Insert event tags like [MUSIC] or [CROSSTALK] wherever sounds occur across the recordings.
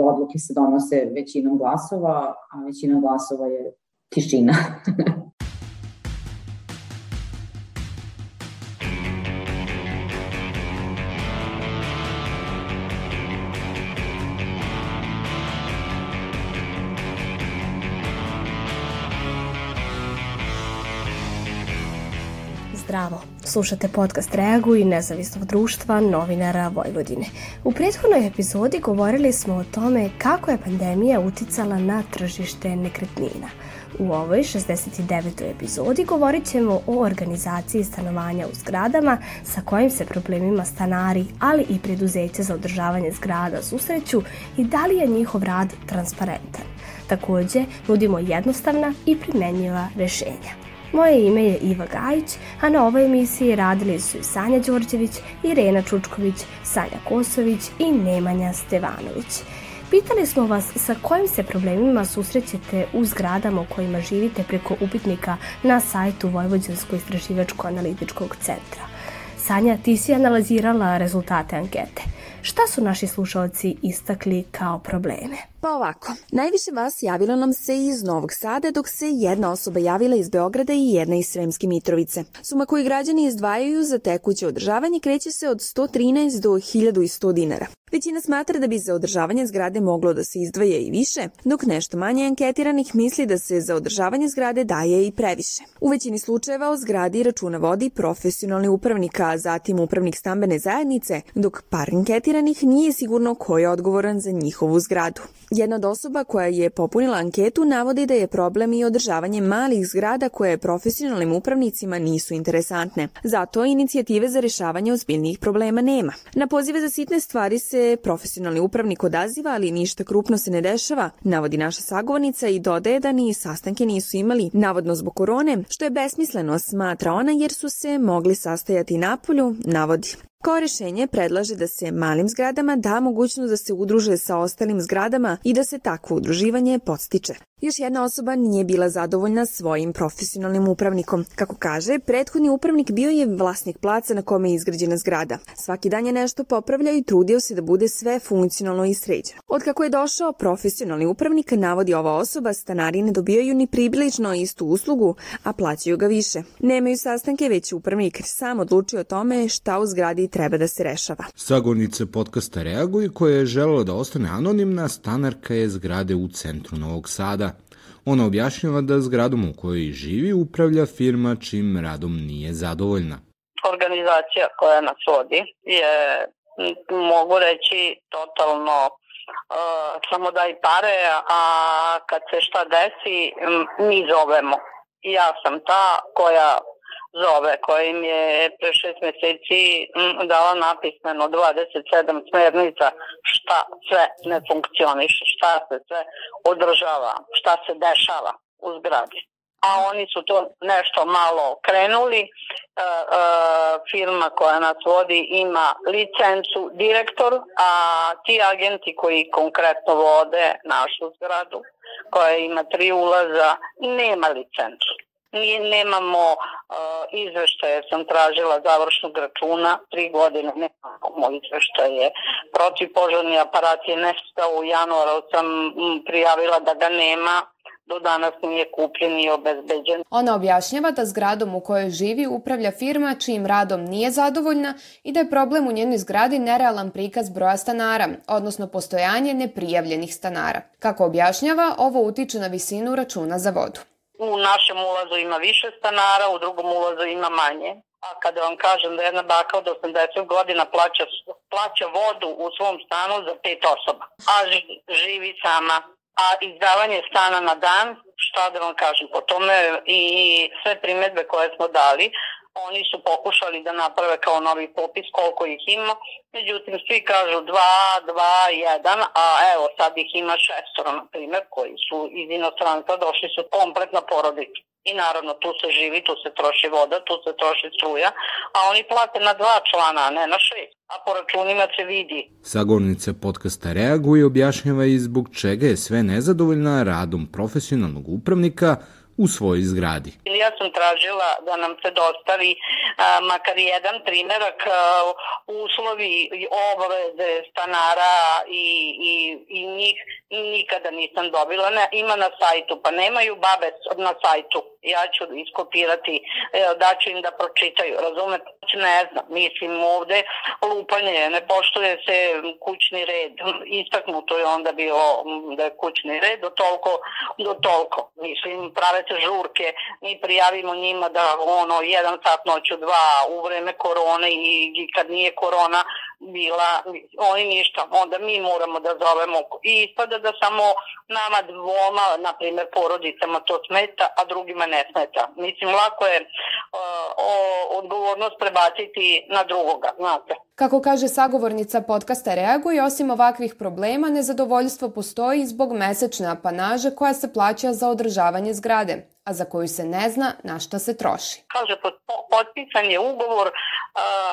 odluke se donose većinom glasova, a većina glasova je tišina. [LAUGHS] Slušate podcast Reagu i nezavisnog društva novinara Vojvodine. U prethodnoj epizodi govorili smo o tome kako je pandemija uticala na tržište nekretnina. U ovoj 69. epizodi govorit ćemo o organizaciji stanovanja u zgradama sa kojim se problemima stanari, ali i preduzeća za održavanje zgrada susreću i da li je njihov rad transparentan. Takođe, nudimo jednostavna i primenjiva rešenja. Moje ime je Iva Gajić, a na ovoj emisiji radili su i Sanja Đorđević, Irena Čučković, Sanja Kosović i Nemanja Stevanović. Pitali smo vas sa kojim se problemima susrećete u zgradama u kojima živite preko upitnika na sajtu Vojvođansko istraživačko-analitičkog centra. Sanja, ti si analizirala rezultate ankete. Šta su naši slušalci istakli kao probleme? Pa ovako, najviše vas javilo nam se iz Novog Sada, dok se jedna osoba javila iz Beograda i jedna iz Sremske Mitrovice. Suma koju građani izdvajaju za tekuće održavanje kreće se od 113 do 1100 dinara. Većina smatra da bi za održavanje zgrade moglo da se izdvaja i više, dok nešto manje anketiranih misli da se za održavanje zgrade daje i previše. U većini slučajeva o zgradi računa vodi profesionalni upravnik, a zatim upravnik stambene zajednice, dok par anketiranih nije sigurno ko je odgovoran za njihovu zgradu. Jedna od osoba koja je popunila anketu navodi da je problem i održavanje malih zgrada koje profesionalnim upravnicima nisu interesantne. Zato inicijative za rešavanje ozbiljnijih problema nema. Na pozive za sitne stvari se profesionalni upravnik odaziva, ali ništa krupno se ne dešava, navodi naša sagovornica i dodaje da ni sastanke nisu imali, navodno zbog korone, što je besmisleno, smatra ona jer su se mogli sastajati napolju, navodi. Kao rešenje predlaže da se malim zgradama da mogućnost da se udruže sa ostalim zgradama i da se takvo udruživanje podstiče. Još jedna osoba nije bila zadovoljna svojim profesionalnim upravnikom. Kako kaže, prethodni upravnik bio je vlasnik placa na kome je izgrađena zgrada. Svaki dan je nešto popravljao i trudio se da bude sve funkcionalno i sređeno. Od kako je došao profesionalni upravnik, navodi ova osoba, stanari ne dobijaju ni približno istu uslugu, a plaćaju ga više. Nemaju sastanke, već upravnik sam odlučio o tome šta u zgradi treba da se rešava. Sagornice podcasta Reaguj, koja je želela da ostane anonimna, stanarka je zgrade u centru Novog Sada. Ona objašnjava da zgradom u kojoj živi upravlja firma čim radom nije zadovoljna. Organizacija koja nas vodi je, mogu reći, totalno uh, samo daj pare, a kad se šta desi, mi zovemo. Ja sam ta koja zove, koja im je pre šest meseci dala napismeno 27 smernica šta sve ne funkcioniše, šta se sve održava, šta se dešava u zgradi. A oni su to nešto malo krenuli. E, e, firma koja nas vodi ima licencu direktor, a ti agenti koji konkretno vode našu zgradu, koja ima tri ulaza, nema licencu. Mi nemamo uh, izveštaje, sam tražila završnog računa, tri godine nemamo izveštaje. Protivpožarni aparat je nestao u januaru, sam prijavila da ga nema, do danas nije kupljen i obezbeđen. Ona objašnjava da zgradom u kojoj živi upravlja firma čijim radom nije zadovoljna i da je problem u njenoj zgradi nerealan prikaz broja stanara, odnosno postojanje neprijavljenih stanara. Kako objašnjava, ovo utiče na visinu računa za vodu. U našem ulazu ima više stanara, u drugom ulazu ima manje. A kada vam kažem da jedna baka od 80 godina plaća, plaća vodu u svom stanu za pet osoba, a živi sama, a izdavanje stana na dan, šta da vam kažem, po tome i sve primetbe koje smo dali, Oni su pokušali da naprave kao novi popis koliko ih ima, međutim svi kažu 2, 2, 1, a evo sad ih ima šestoro, na primjer, koji su iz inostranstva došli su kompletna porodica. I naravno tu se živi, tu se troši voda, tu se troši struja, a oni plate na dva člana, a ne na šest. A po računima se vidi. Sagornica podcasta reaguje i objašnjava i zbog čega je sve nezadovoljna radom profesionalnog upravnika u svojoj zgradi. Ja sam tražila da nam se dostavi a, makar jedan primerak a, uslovi obaveze stanara i, i, i njih nikada nisam dobila. Ne, ima na sajtu, pa nemaju babe na sajtu. Ja ću iskopirati, e, daću im da pročitaju, razumete? Ne znam, mislim ovde lupanje, ne poštuje se kućni red. Istaknuto je onda bio da je kućni red do toliko, do toliko. Mislim, prave se žurke, mi prijavimo njima da ono, jedan sat noću, dva, u vreme korone i, i kad nije korona, bila, oni ništa, onda mi moramo da zovemo i ispada da samo nama dvoma, na primjer porodicama to smeta, a drugima ne smeta. Mislim, lako je uh, o, odgovornost prebaciti na drugoga, znate. Kako kaže sagovornica podcasta Reaguj, osim ovakvih problema, nezadovoljstvo postoji zbog mesečne apanaže koja se plaća za održavanje zgrade a za koju se ne zna na šta se troši. Kaže, potpisan je ugovor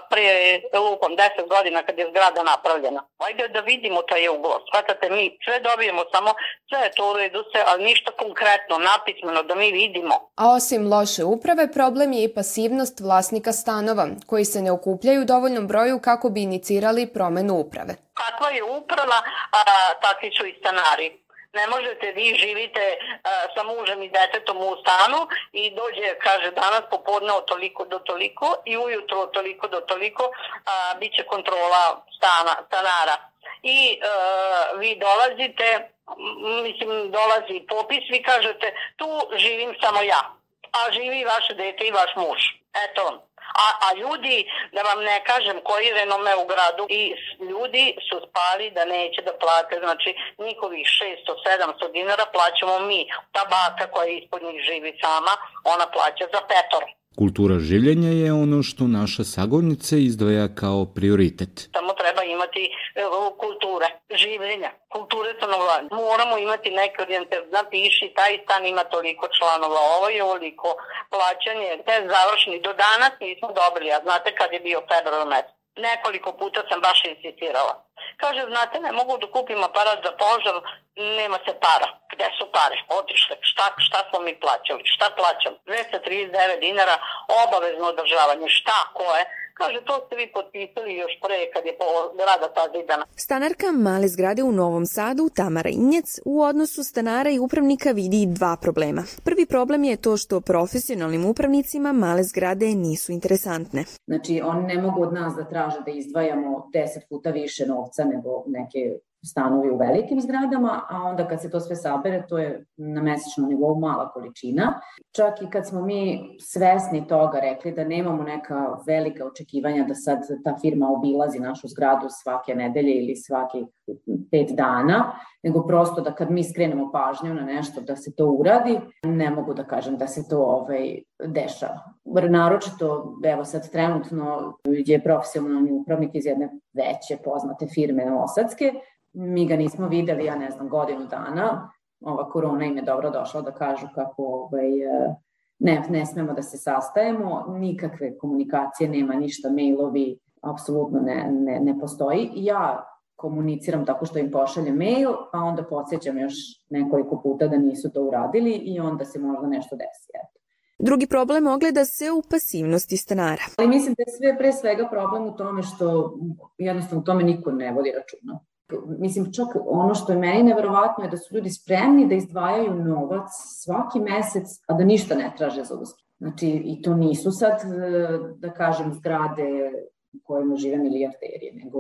pre lupom 10 godina kad je zgrada napravljena. Ajde da vidimo taj ugovor. Shvatate, mi sve dobijemo, samo sve je to u redu se, ali ništa konkretno, napismeno, da mi vidimo. A osim loše uprave, problem je i pasivnost vlasnika stanova, koji se ne okupljaju u dovoljnom broju kako bi inicirali promenu uprave. Kakva je uprava, a, takvi su i stanari ne možete, vi živite uh, sa mužem i detetom u stanu i dođe, kaže, danas popodne od toliko do toliko i ujutro od toliko do toliko uh, bit će kontrola stana, stanara. I uh, vi dolazite, mislim, dolazi popis, vi kažete, tu živim samo ja, a živi vaše dete i vaš muž. Eto, A, a ljudi, da vam ne kažem koji renome u gradu, i ljudi su spali da neće da plate, znači njihovih 600-700 dinara plaćamo mi. Ta baka koja ispod njih živi sama, ona plaća za petor. Kultura življenja je ono što naša sagornica izdvaja kao prioritet. Samo treba imati kulture življenja, kulture stanovanja. Moramo imati neke orijente, napiši, taj stan ima toliko članova, ovo je ovoliko plaćanje, te završni. Do danas nismo dobili, a znate kad je bio februar mesec. Nekoliko puta sam baš insistirala. Kaže, znate, ne mogu da kupim aparat za požar, nema se para. Gde su pare? Otišle. Šta, šta smo mi plaćali? Šta plaćam? 239 dinara obavezno održavanje. Šta? Ko je? Kaže, to ste vi potpisali još pre kad je rada ta zidana. Stanarka male zgrade u Novom Sadu, Tamara Injec, u odnosu stanara i upravnika vidi dva problema. Prvi problem je to što profesionalnim upravnicima male zgrade nisu interesantne. Znači, oni ne mogu od nas da traže da izdvajamo 10 puta više novca nego neke stanovi u velikim zgradama, a onda kad se to sve sabere, to je na mesečnom nivou mala količina. Čak i kad smo mi svesni toga rekli da nemamo neka velika očekivanja da sad ta firma obilazi našu zgradu svake nedelje ili svakih pet dana, nego prosto da kad mi skrenemo pažnju na nešto da se to uradi, ne mogu da kažem da se to ovaj, dešava. Naročito, evo sad trenutno je profesionalni upravnik iz jedne veće poznate firme Novosadske, mi ga nismo videli, ja ne znam, godinu dana, ova korona im je dobro došla da kažu kako ovaj, ne, ne smemo da se sastajemo, nikakve komunikacije nema, ništa, mailovi, apsolutno ne, ne, ne postoji. Ja komuniciram tako što im pošaljem mail, a onda podsjećam još nekoliko puta da nisu to uradili i onda se možda nešto desi. Eto. Drugi problem ogleda se u pasivnosti stanara. Ali mislim da je sve pre svega problem u tome što jednostavno u tome niko ne vodi računa mislim čak ono što je meni neverovatno je da su ljudi spremni da izdvajaju novac svaki mesec, a da ništa ne traže za uspeh. Znači, i to nisu sad, da kažem, zgrade u kojima žive milijarderi, nego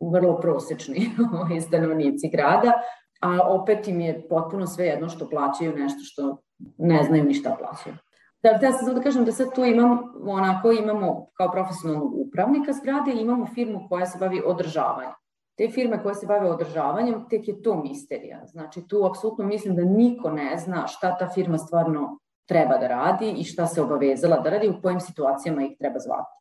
vrlo prosečni [LAUGHS] stanovnici grada, a opet im je potpuno sve jedno što plaćaju nešto što ne znaju ni šta plaćaju. Da, da sam da kažem da sad tu imam, onako imamo kao profesionalnog upravnika zgrade, imamo firmu koja se bavi održavanjem. Te firme koje se bave održavanjem, tek je to misterija. Znači tu apsolutno mislim da niko ne zna šta ta firma stvarno treba da radi i šta se obavezala da radi, u kojim situacijama ih treba zvati.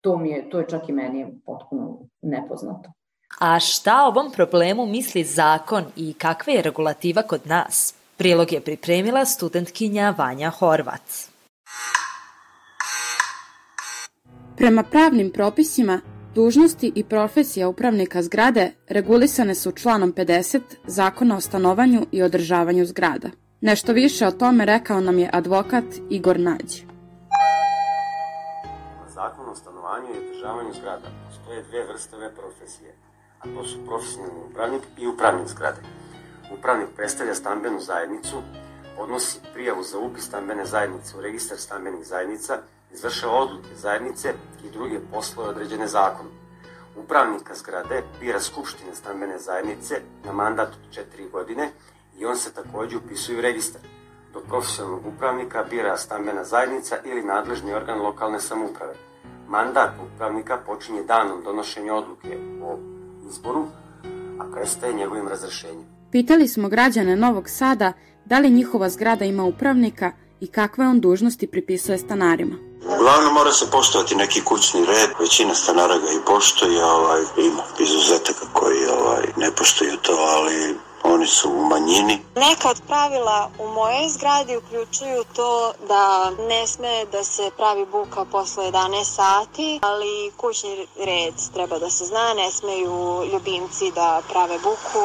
To, mi je, to je čak i meni potpuno nepoznato. A šta o ovom problemu misli zakon i kakva je regulativa kod nas? Prilog je pripremila studentkinja Vanja Horvac. Prema pravnim propisima, Dužnosti i profesija upravnika zgrade regulisane su članom 50 Zakona o stanovanju i održavanju zgrada. Nešto više o tome rekao nam je advokat Igor Nađ. Zakon o stanovanju i održavanju zgrada postoje dve vrste ove profesije, a to su profesionalni upravnik i upravnik zgrade. Upravnik predstavlja stambenu zajednicu, odnosi prijavu za upis stambene zajednice u registar stambenih zajednica, izvršava odluke zajednice i druge poslove određene zakonom. Upravnika zgrade bira Skupština stambene zajednice na mandat od 4 godine i on se takođe upisuje u registar, dok profesionalnog upravnika bira stambena zajednica ili nadležni organ lokalne samuprave. Mandat upravnika počinje danom donošenja odluke o izboru, a prestaje njegovim razrešenjem. Pitali smo građane Novog Sada da li njihova zgrada ima upravnika i kakve on dužnosti pripisuje stanarima. Uglavnom mora se poštovati neki kućni red, većina stanara ga i poštuje, ovaj, ima izuzetaka koji ovaj, ne poštuju to, ali oni su u manjini. Neka od pravila u mojoj zgradi uključuju to da ne sme da se pravi buka posle 11 sati, ali kućni red treba da se zna, ne smeju ljubimci da prave buku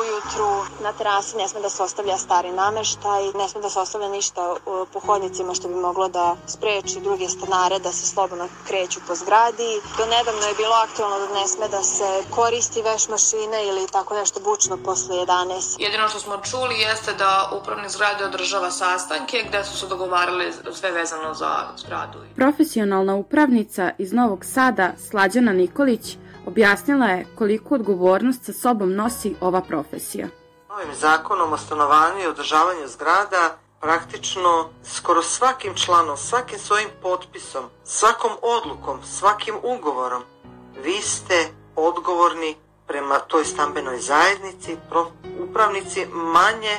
ujutru, na terasi ne sme da se ostavlja stari nameštaj, ne sme da se ostavlja ništa po hodnicima što bi moglo da spreči druge stanare da se slobodno kreću po zgradi. Do nedavno je bilo aktualno da ne sme da se koristi veš mašine ili tako nešto bučno posle 11 11. Jedino što smo čuli jeste da upravnik zgrade održava sastanke gde su se dogovarali sve vezano za zgradu. Profesionalna upravnica iz Novog Sada, Slađana Nikolić, objasnila je koliko odgovornost sa sobom nosi ova profesija. Novim zakonom o stanovanju i održavanju zgrada praktično skoro svakim članom, svakim svojim potpisom, svakom odlukom, svakim ugovorom, vi ste odgovorni prema toj stambenoj zajednici, prof, upravnici manje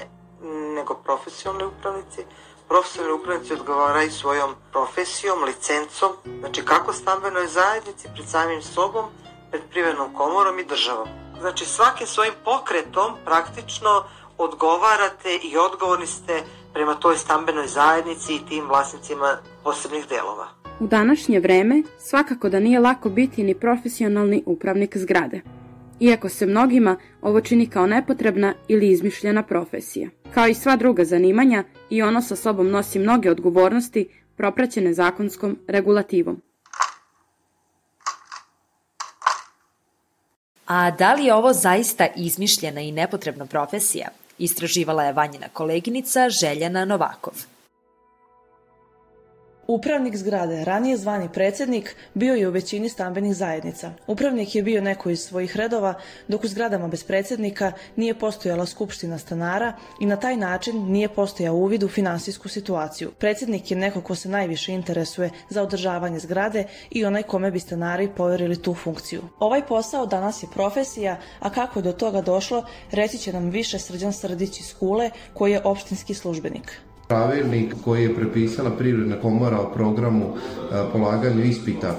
nego profesionalni upravnici. Profesionalni upravnici odgovaraju svojom profesijom, licencom, znači kako stambenoj zajednici, pred samim sobom, pred privrednom komorom i državom. Znači svakim svojim pokretom praktično odgovarate i odgovorni ste prema toj stambenoj zajednici i tim vlasnicima posebnih delova. U današnje vreme svakako da nije lako biti ni profesionalni upravnik zgrade iako se mnogima ovo čini kao nepotrebna ili izmišljena profesija. Kao i sva druga zanimanja, i ono sa sobom nosi mnoge odgovornosti propraćene zakonskom regulativom. A da li je ovo zaista izmišljena i nepotrebna profesija? Istraživala je Vanjina koleginica Željana Novakov. Upravnik zgrade, ranije zvani predsednik, bio je u većini stambenih zajednica. Upravnik je bio neko iz svojih redova, dok u zgradama bez predsednika nije postojala skupština stanara i na taj način nije postojao uvid u finansijsku situaciju. Predsednik je neko ko se najviše interesuje za održavanje zgrade i onaj kome bi stanari poverili tu funkciju. Ovaj posao danas je profesija, a kako je do toga došlo, reći će nam više Srđan Srdić iz Kule, koji je opštinski službenik. Pravilnik koji je prepisala Privredna komora o programu e, polaganja ispita e,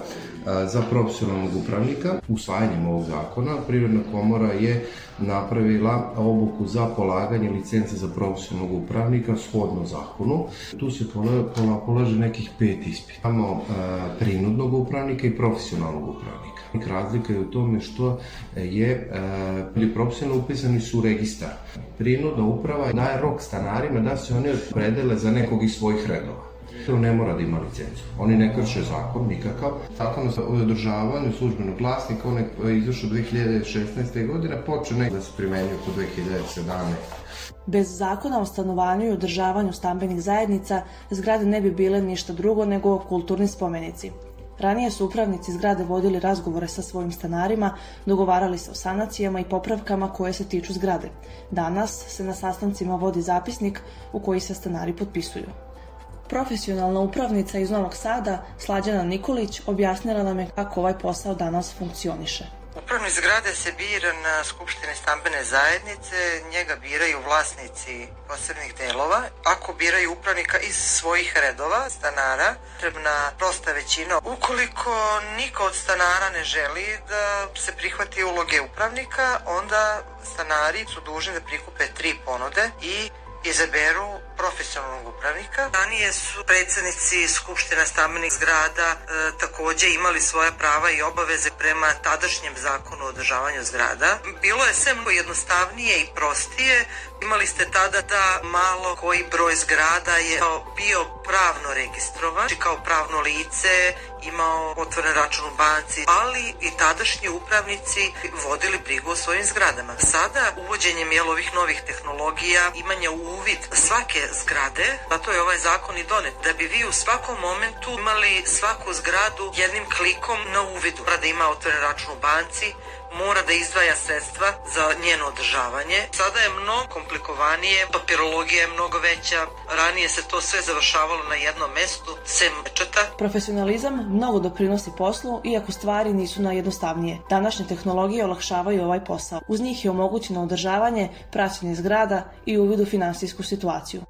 za profesionalnog upravnika. Usvajanjem ovog zakona Privredna komora je napravila obuku za polaganje licence za profesionalnog upravnika shodno zakonu. Tu se polaže nekih pet ispita. Imamo e, prinudnog upravnika i profesionalnog upravnika. Razlika je u tome što je e, pri profesionalno upisani su u registar. Prinudna uprava daje rok stanarima da se oni predele za nekog iz svojih redova. To ne mora da ima licencu. Oni ne krše zakon nikakav. Zakon o održavanju službenog glasnika, on je izašao 2016. godine, počeo nekada da se primenjuje po 2017. Bez zakona o stanovanju i održavanju stambenih zajednica, zgrade ne bi bile ništa drugo nego kulturni spomenici. Ranije su upravnici zgrade vodili razgovore sa svojim stanarima, dogovarali se o sanacijama i popravkama koje se tiču zgrade. Danas se na sastancima vodi zapisnik u koji se stanari potpisuju. Profesionalna upravnica iz Novog Sada, Slađana Nikolić, objasnila nam je kako ovaj posao danas funkcioniše. Upravni zgrade se bira na Skupštine stambene zajednice, njega biraju vlasnici posebnih delova. Ako biraju upravnika iz svojih redova stanara, trebna prosta većina. Ukoliko niko od stanara ne želi da se prihvati uloge upravnika, onda stanari su dužni da prikupe tri ponude i izaberu profesionalnog upravnika. Ranije su predsednici Skupštine stambenih zgrada e, takođe imali svoje prava i obaveze prema tadašnjem zakonu o održavanju zgrada. Bilo je sve jednostavnije i prostije. Imali ste tada da malo koji broj zgrada je bio pravno registrovan, znači kao pravno lice, imao otvoren račun u banci, ali i tadašnji upravnici vodili brigu o svojim zgradama. Sada, uvođenjem jel, ovih novih tehnologija, imanje uvid svake zgrade, zato je ovaj zakon i donet, da bi vi u svakom momentu imali svaku zgradu jednim klikom na uvidu. Mora da ima otvoren račun u banci, mora da izdvaja sredstva za njeno održavanje. Sada je mnogo komplikovanije, papirologija je mnogo veća, ranije se to sve završavalo na jednom mestu, sem četa. Profesionalizam mnogo doprinosi poslu, iako stvari nisu najjednostavnije. Današnje tehnologije olakšavaju ovaj posao. Uz njih je omogućeno održavanje, praćenje zgrada i uvid u finansijsku situaciju.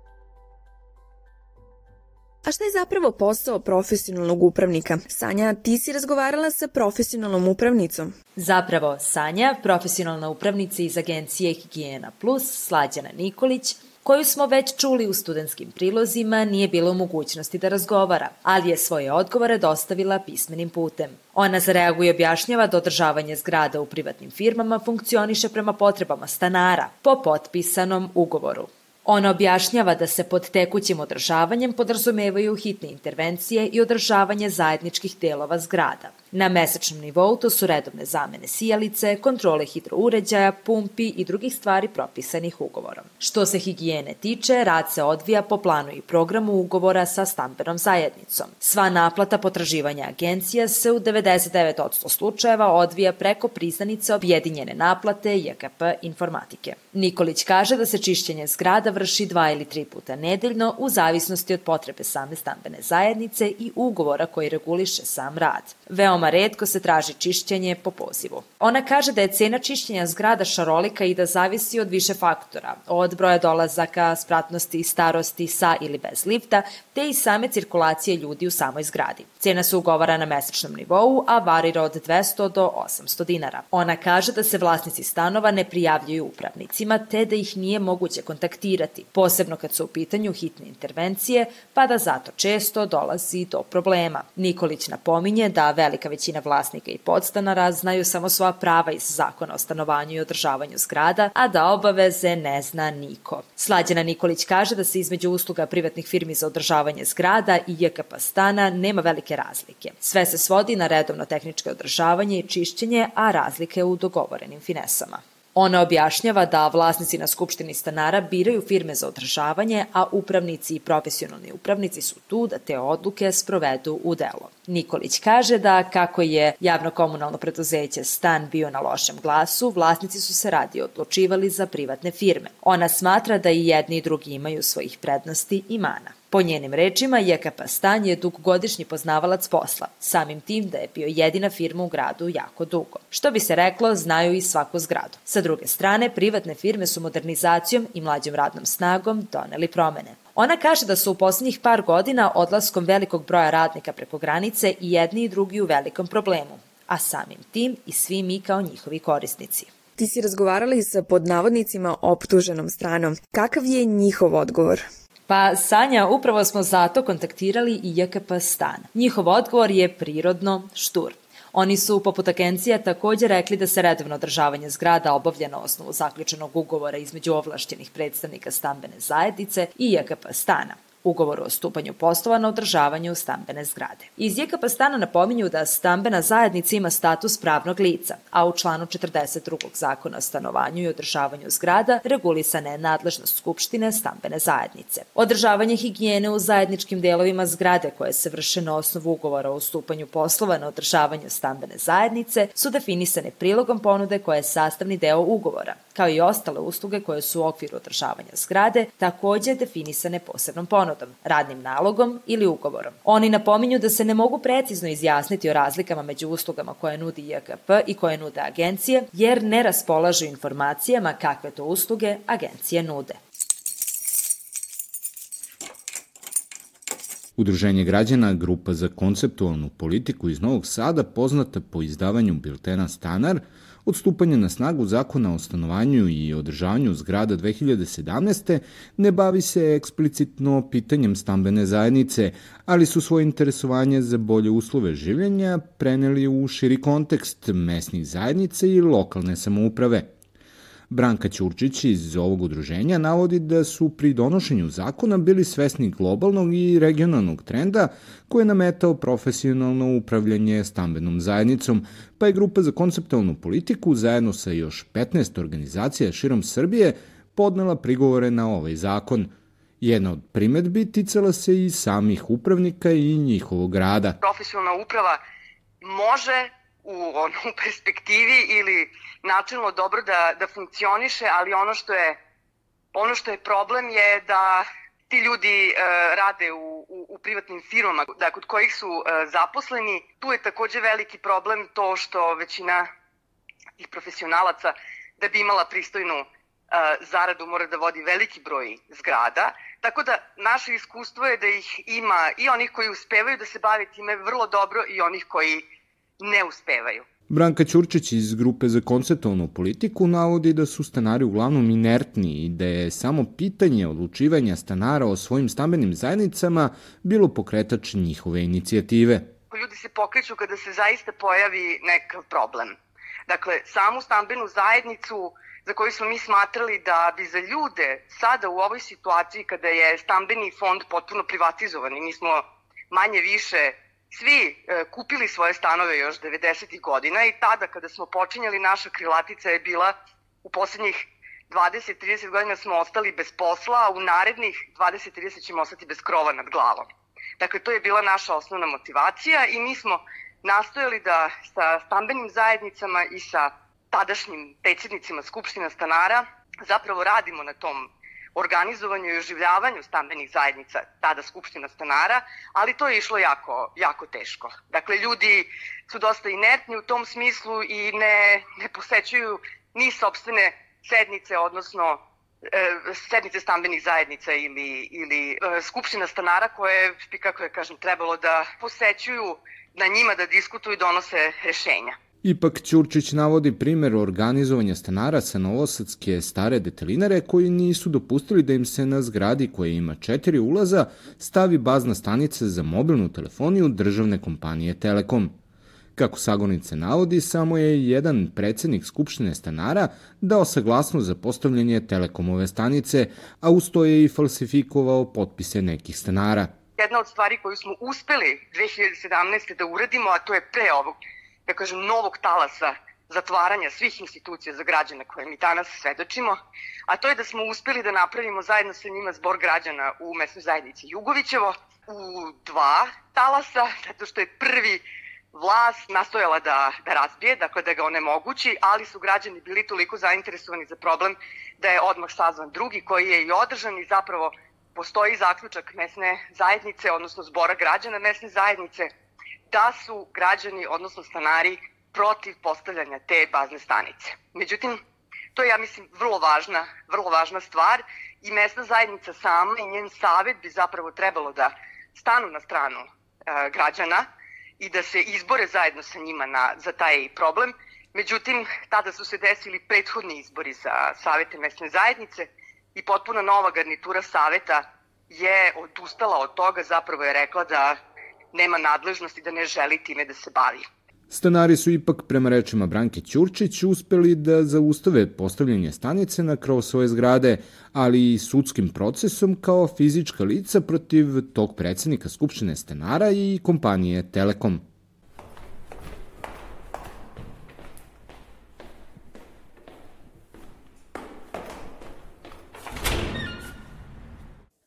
A šta je zapravo posao profesionalnog upravnika? Sanja, ti si razgovarala sa profesionalnom upravnicom. Zapravo, Sanja, profesionalna upravnica iz agencije Higijena Plus, Slađana Nikolić, koju smo već čuli u studentskim prilozima, nije bila u mogućnosti da razgovara, ali je svoje odgovore dostavila pismenim putem. Ona za reagu i objašnjava da održavanje zgrada u privatnim firmama funkcioniše prema potrebama stanara po potpisanom ugovoru. Ona objašnjava da se pod tekućim održavanjem podrazumevaju hitne intervencije i održavanje zajedničkih delova zgrada. Na mesečnom nivou to su redovne zamene sijalice, kontrole hidrouređaja, pumpi i drugih stvari propisanih ugovorom. Što se higijene tiče, rad se odvija po planu i programu ugovora sa stambenom zajednicom. Sva naplata potraživanja agencija se u 99% slučajeva odvija preko priznanice objedinjene naplate JKP informatike. Nikolić kaže da se čišćenje zgrada vrši dva ili tri puta nedeljno u zavisnosti od potrebe same stambene zajednice i ugovora koji reguliše sam rad. Veoma redko se traži čišćenje po pozivu. Ona kaže da je cena čišćenja zgrada šarolika i da zavisi od više faktora, od broja dolazaka, spratnosti, starosti, sa ili bez lifta, te i same cirkulacije ljudi u samoj zgradi. Cena se ugovara na mesečnom nivou, a varira od 200 do 800 dinara. Ona kaže da se vlasnici stanova ne prijavljuju upravnicima, te da ih nije moguće kontaktirati, posebno kad su u pitanju hitne intervencije, pa da zato često dolazi do problema. Nikolić napominje da velika većina vlasnika i podstanara znaju samo svoja prava iz zakona o stanovanju i održavanju zgrada, a da obaveze ne zna niko. Slađana Nikolić kaže da se između usluga privatnih firmi za održavanje zgrada i JKP stana nema velike razlike. Sve se svodi na redovno tehničko održavanje i čišćenje, a razlike u dogovorenim finesama. Ona objašnjava da vlasnici na Skupštini stanara biraju firme za održavanje, a upravnici i profesionalni upravnici su tu da te odluke sprovedu u delo. Nikolić kaže da kako je javno komunalno preduzeće Stan bio na lošem glasu, vlasnici su se radi odlučivali za privatne firme. Ona smatra da i jedni i drugi imaju svojih prednosti i mana. Po njenim rečima, JKP Stan je dugogodišnji poznavalac posla, samim tim da je bio jedina firma u gradu jako dugo. Što bi se reklo, znaju i svaku zgradu. Sa druge strane, privatne firme su modernizacijom i mlađom radnom snagom doneli promene. Ona kaže da su u poslednjih par godina odlaskom velikog broja radnika preko granice i jedni i drugi u velikom problemu, a samim tim i svi mi kao njihovi korisnici. Ti si razgovarali sa podnavodnicima optuženom stranom. Kakav je njihov odgovor? Pa, Sanja, upravo smo zato kontaktirali i JKP stan. Njihov odgovor je prirodno štur. Oni su, poput agencija, takođe rekli da se redovno održavanje zgrada obavlja na osnovu zaključenog ugovora između ovlašćenih predstavnika stambene zajednice i JKP stana ugovoru o stupanju poslova na održavanju stambene zgrade. Iz JKP stana napominju da stambena zajednica ima status pravnog lica, a u članu 42. zakona o stanovanju i održavanju zgrada regulisana je nadležnost Skupštine stambene zajednice. Održavanje higijene u zajedničkim delovima zgrade koje se vrše na osnovu ugovora o stupanju poslova na održavanju stambene zajednice su definisane prilogom ponude koja je sastavni deo ugovora, kao i ostale usluge koje su u okviru održavanja zgrade takođe definisane posebnom ponudom, radnim nalogom ili ugovorom. Oni napominju da se ne mogu precizno izjasniti o razlikama među uslugama koje nudi JKP i koje nude agencije, jer ne raspolažu informacijama kakve to usluge agencije nude. Udruženje građana Grupa za konceptualnu politiku iz Novog Sada, poznata po izdavanju biltena Stanar, od stupanja na snagu zakona o stanovanju i održavanju zgrada 2017. ne bavi se eksplicitno pitanjem stambene zajednice, ali su svoje interesovanje za bolje uslove življenja preneli u širi kontekst mesnih zajednica i lokalne samouprave – Branka Ćurčić iz ovog udruženja navodi da su pri donošenju zakona bili svesni globalnog i regionalnog trenda koje je nametao profesionalno upravljanje stambenom zajednicom, pa je grupa za konceptualnu politiku zajedno sa još 15 organizacija širom Srbije podnela prigovore na ovaj zakon. Jedna od primetbi ticala se i samih upravnika i njihovog rada. Profesionalna uprava može u onu [LAUGHS] perspektivi ili načinno dobro da, da funkcioniše, ali ono što je ono što je problem je da ti ljudi e, rade u, u, u privatnim firmama, da kod kojih su e, zaposleni. Tu je takođe veliki problem to što većina tih profesionalaca da bi imala pristojnu e, zaradu mora da vodi veliki broj zgrada. Tako da naše iskustvo je da ih ima i onih koji uspevaju da se bave time vrlo dobro i onih koji ne uspevaju. Branka Ćurčić iz Grupe za konceptualnu politiku navodi da su stanari uglavnom inertni i da je samo pitanje odlučivanja stanara o svojim stambenim zajednicama bilo pokretač njihove inicijative. Ljudi se pokreću kada se zaista pojavi nekav problem. Dakle, samu stambenu zajednicu za koju smo mi smatrali da bi za ljude sada u ovoj situaciji kada je stambeni fond potpuno privatizovan i mi smo manje više svi e, kupili svoje stanove još 90. godina i tada kada smo počinjali naša krilatica je bila u poslednjih 20-30 godina smo ostali bez posla, a u narednih 20-30 ćemo ostati bez krova nad glavom. Dakle, to je bila naša osnovna motivacija i mi smo nastojali da sa stambenim zajednicama i sa tadašnjim predsjednicima Skupština stanara zapravo radimo na tom organizovanju i oživljavanju stambenih zajednica, tada Skupština stanara, ali to je išlo jako, jako teško. Dakle, ljudi su dosta inertni u tom smislu i ne, ne posećuju ni sobstvene sednice, odnosno e, sednice stambenih zajednica ili, ili e, skupština stanara koje bi, kako je kažem, trebalo da posećuju na njima da diskutuju i donose rešenja. Ipak Ćurčić navodi primer organizovanja stanara sa novosadske stare detelinare koji nisu dopustili da im se na zgradi koja ima četiri ulaza stavi bazna stanica za mobilnu telefoniju državne kompanije Telekom. Kako Sagornice navodi, samo je jedan predsednik Skupštine stanara dao saglasnost za postavljanje Telekomove stanice, a usto je i falsifikovao potpise nekih stanara. Jedna od stvari koju smo uspeli 2017. da uradimo, a to je pre ovog da kažem, novog talasa zatvaranja svih institucija za građane koje mi danas svedočimo, a to je da smo uspeli da napravimo zajedno sa njima zbor građana u mesnoj zajednici Jugovićevo u dva talasa, zato što je prvi vlast nastojala da, da razbije, dakle da ga onemogući, ali su građani bili toliko zainteresovani za problem da je odmah sazvan drugi koji je i održan i zapravo postoji zaključak mesne zajednice, odnosno zbora građana mesne zajednice da su građani, odnosno stanari, protiv postavljanja te bazne stanice. Međutim, to je, ja mislim, vrlo važna, vrlo važna stvar i mesna zajednica sama i njen savet bi zapravo trebalo da stanu na stranu e, građana i da se izbore zajedno sa njima na, za taj problem. Međutim, tada su se desili prethodni izbori za savete mesne zajednice i potpuno nova garnitura saveta je odustala od toga, zapravo je rekla da nema nadležnosti, da ne želi time da se bavi. Stanari su ipak, prema rečima Branke Ćurčić, uspeli da zaustave postavljanje stanice na krov svoje zgrade, ali i sudskim procesom kao fizička lica protiv tog predsednika Skupštine stanara i kompanije Telekom.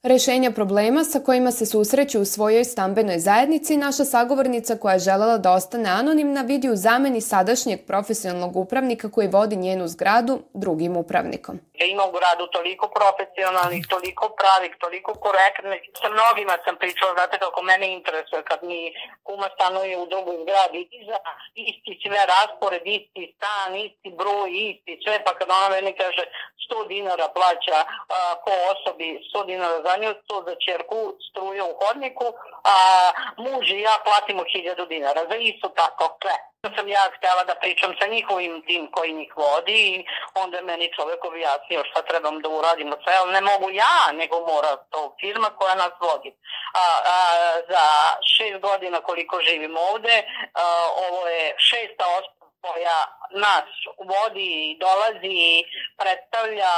Rešenja problema sa kojima se susreću u svojoj stambenoj zajednici naša sagovornica koja je želela da ostane anonimna vidi u zameni sadašnjeg profesionalnog upravnika koji vodi njenu zgradu drugim upravnikom. Ima u gradu toliko profesionalnih, toliko pravih, toliko korektnih. Sa mnogima sam pričala, znate kako mene interesuje kad mi kuma stanuje u drugoj zgradi iza, isti sve raspored, isti stan, isti broj, isti sve, pa kad ona meni kaže 100 dinara plaća a, po osobi, 100 dinara za nju, 100 za čerku, struje u hodniku, a muž i ja platimo 1000 dinara za isto tako sve sam ja htjela da pričam sa njihovim tim koji njih vodi i onda je meni čovjek objasnio šta trebam da uradimo sve, ali ne mogu ja, nego mora to firma koja nas vodi. A, a, za šest godina koliko živim ovde, a, ovo je šesta osoba koja nas vodi dolazi predstavlja,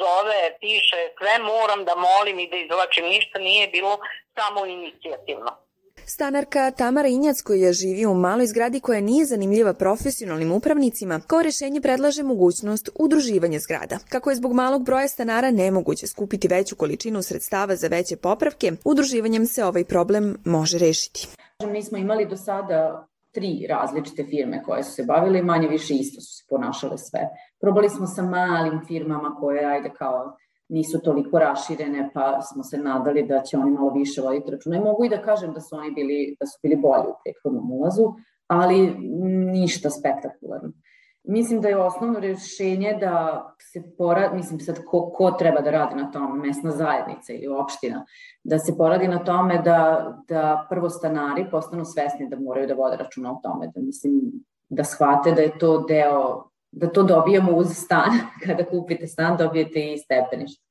zove, piše, sve moram da molim i da izvlačim, ništa nije bilo samo inicijativno. Stanarka Tamara Injac koja živi u maloj zgradi koja nije zanimljiva profesionalnim upravnicima, kao rešenje predlaže mogućnost udruživanja zgrada. Kako je zbog malog broja stanara nemoguće skupiti veću količinu sredstava za veće popravke, udruživanjem se ovaj problem može rešiti. Mi smo imali do sada tri različite firme koje su se bavile i manje više isto su se ponašale sve. Probali smo sa malim firmama koje, ajde kao nisu toliko raširene, pa smo se nadali da će oni malo više voditi računa. I mogu i da kažem da su oni bili, da su bili bolji u prethodnom ulazu, ali ništa spektakularno. Mislim da je osnovno rešenje da se poradi, mislim sad ko, ko treba da radi na tome, mesna zajednica ili opština, da se poradi na tome da, da prvo stanari postanu svesni da moraju da vode računa o tome, da mislim da shvate da je to deo da to dobijamo uz stan. [LAUGHS] Kada kupite stan, dobijete i stepenište.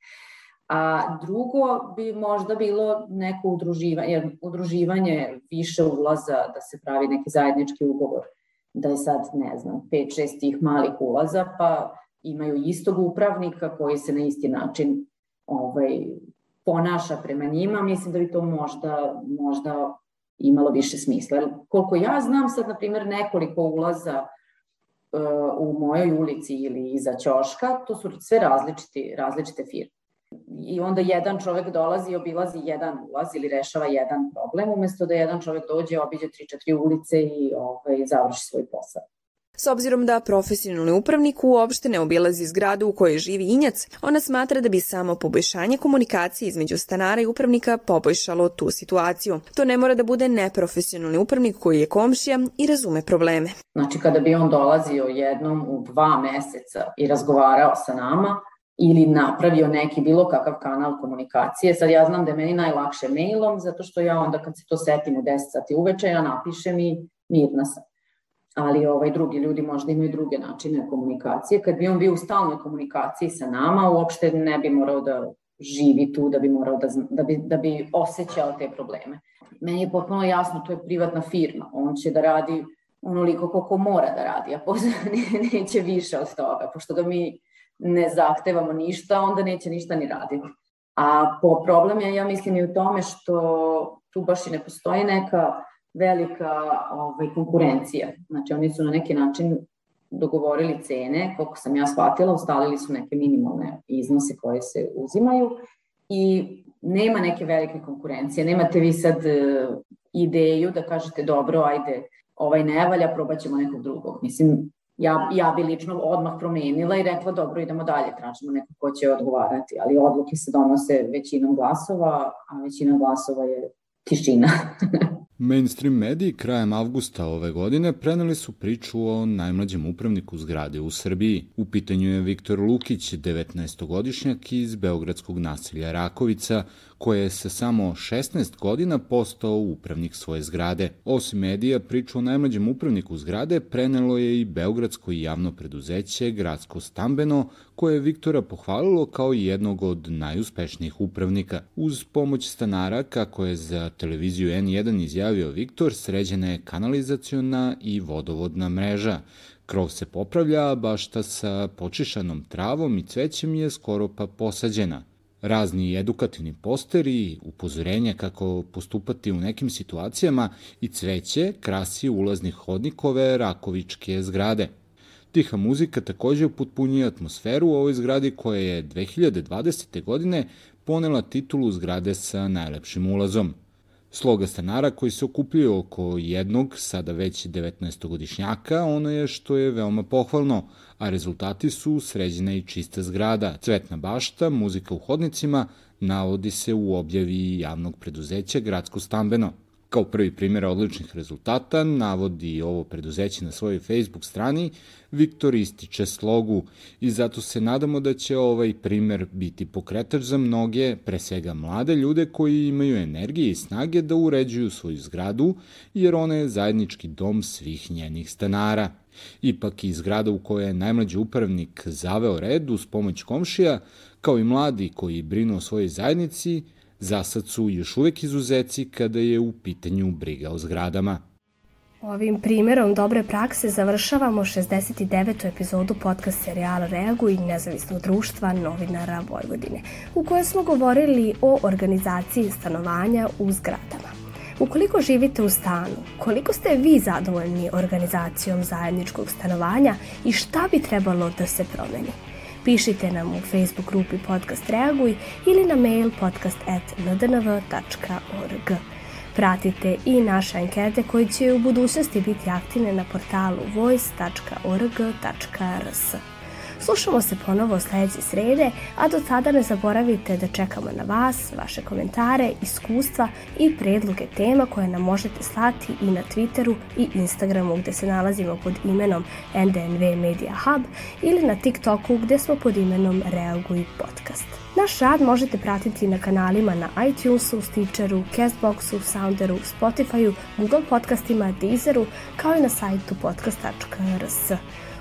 A drugo bi možda bilo neko udruživanje, jer udruživanje više ulaza da se pravi neki zajednički ugovor, da je sad, ne znam, 5-6 tih malih ulaza, pa imaju istog upravnika koji se na isti način ovaj, ponaša prema njima, mislim da bi to možda, možda imalo više smisla. Koliko ja znam sad, na primjer, nekoliko ulaza u mojoj ulici ili iza ćoška, to su sve različiti, različite firme. I onda jedan čovek dolazi i obilazi jedan ulaz ili rešava jedan problem, umesto da jedan čovek dođe, obiđe 3-4 ulice i ovaj, završi svoj posao. S obzirom da profesionalni upravnik uopšte ne obilazi zgradu u kojoj živi Injac, ona smatra da bi samo poboljšanje komunikacije između stanara i upravnika poboljšalo tu situaciju. To ne mora da bude neprofesionalni upravnik koji je komšija i razume probleme. Znači kada bi on dolazio jednom u dva meseca i razgovarao sa nama, ili napravio neki bilo kakav kanal komunikacije. Sad ja znam da je meni najlakše mailom, zato što ja onda kad se to setim u 10 sati uveče, ja napišem i mirna sam ali ovaj drugi ljudi možda imaju druge načine komunikacije. Kad bi on bio u stalnoj komunikaciji sa nama, uopšte ne bi morao da živi tu, da bi morao da, da, bi, da bi osjećao te probleme. Meni je potpuno jasno, to je privatna firma, on će da radi onoliko koliko mora da radi, a posle [LAUGHS] neće više od toga, pošto ga mi ne zahtevamo ništa, onda neće ništa ni raditi. A po problem je, ja mislim, i u tome što tu baš i ne postoji neka velika ovaj, konkurencija. Znači oni su na neki način dogovorili cene, koliko sam ja shvatila, ustalili su neke minimalne iznose koje se uzimaju i nema neke velike konkurencije. Nemate vi sad e, ideju da kažete dobro, ajde, ovaj ne valja, probat ćemo nekog drugog. Mislim, ja, ja bi lično odmah promenila i rekla dobro, idemo dalje, tražimo neko ko će odgovarati, ali odluke se donose većinom glasova, a većina glasova je tišina. [LAUGHS] Mainstream mediji krajem avgusta ove godine preneli su priču o najmlađem upravniku zgrade u Srbiji. U pitanju je Viktor Lukić, 19-godišnjak iz Beogradskog naselja Rakovica, koje je sa samo 16 godina postao upravnik svoje zgrade. Osim medija, priču o najmlađem upravniku zgrade prenelo je i Beogradsko javno preduzeće Gradsko stambeno, koje je Viktora pohvalilo kao jednog od najuspešnijih upravnika. Uz pomoć stanara, kako je za televiziju N1 izjavio Viktor, sređena je kanalizaciona i vodovodna mreža. Krov se popravlja, bašta sa počišanom travom i cvećem je skoro pa posađena. Razni edukativni posteri, upozorenja kako postupati u nekim situacijama i cveće krasi ulaznih hodnikove Rakovičke zgrade. Tiha muzika takođe upotpunjuje atmosferu u ovoj zgradi koja je 2020. godine ponela titulu zgrade sa najlepšim ulazom. Sloga stanara koji se okupljaju oko jednog, sada već 19-godišnjaka, ono je što je veoma pohvalno, a rezultati su sređena i čista zgrada, cvetna bašta, muzika u hodnicima, navodi se u objavi javnog preduzeća Gradsko stambeno. Kao prvi primjer odličnih rezultata navodi ovo preduzeće na svojoj Facebook strani, Viktor ističe slogu i zato se nadamo da će ovaj primer biti pokretač za mnoge, pre svega mlade ljude koji imaju energije i snage da uređuju svoju zgradu, jer ona je zajednički dom svih njenih stanara. Ipak i zgrada u kojoj je najmlađi upravnik zaveo red uz pomoć komšija, kao i mladi koji brinu o svojoj zajednici, za sad su još uvek izuzeci kada je u pitanju briga o zgradama. Ovim primerom dobre prakse završavamo 69. epizodu podcast serijala Reaguj nezavisnog društva novinara Vojvodine, u kojoj smo govorili o organizaciji stanovanja u zgradama. Ukoliko živite u stanu, koliko ste vi zadovoljni organizacijom zajedničkog stanovanja i šta bi trebalo da se promeni? Pišite nam u Facebook grupi Podcast Reaguj ili na mail podcast.ndnv.org. Pratite i naše ankete koje će u budućnosti biti aktivne na portalu voice.org.rs. Slušamo se ponovo sledeće srede, a do tada ne zaboravite da čekamo na vas, vaše komentare, iskustva i predloge tema koje nam možete slati i na Twitteru i Instagramu gde se nalazimo pod imenom NDNV Media Hub ili na TikToku gde smo pod imenom Reaguj Podcast. Naš rad možete pratiti na kanalima na iTunesu, Stitcheru, Castboxu, Sounderu, Spotifyu, Google podcastima, Deezeru, kao i na sajtu podcast.rs.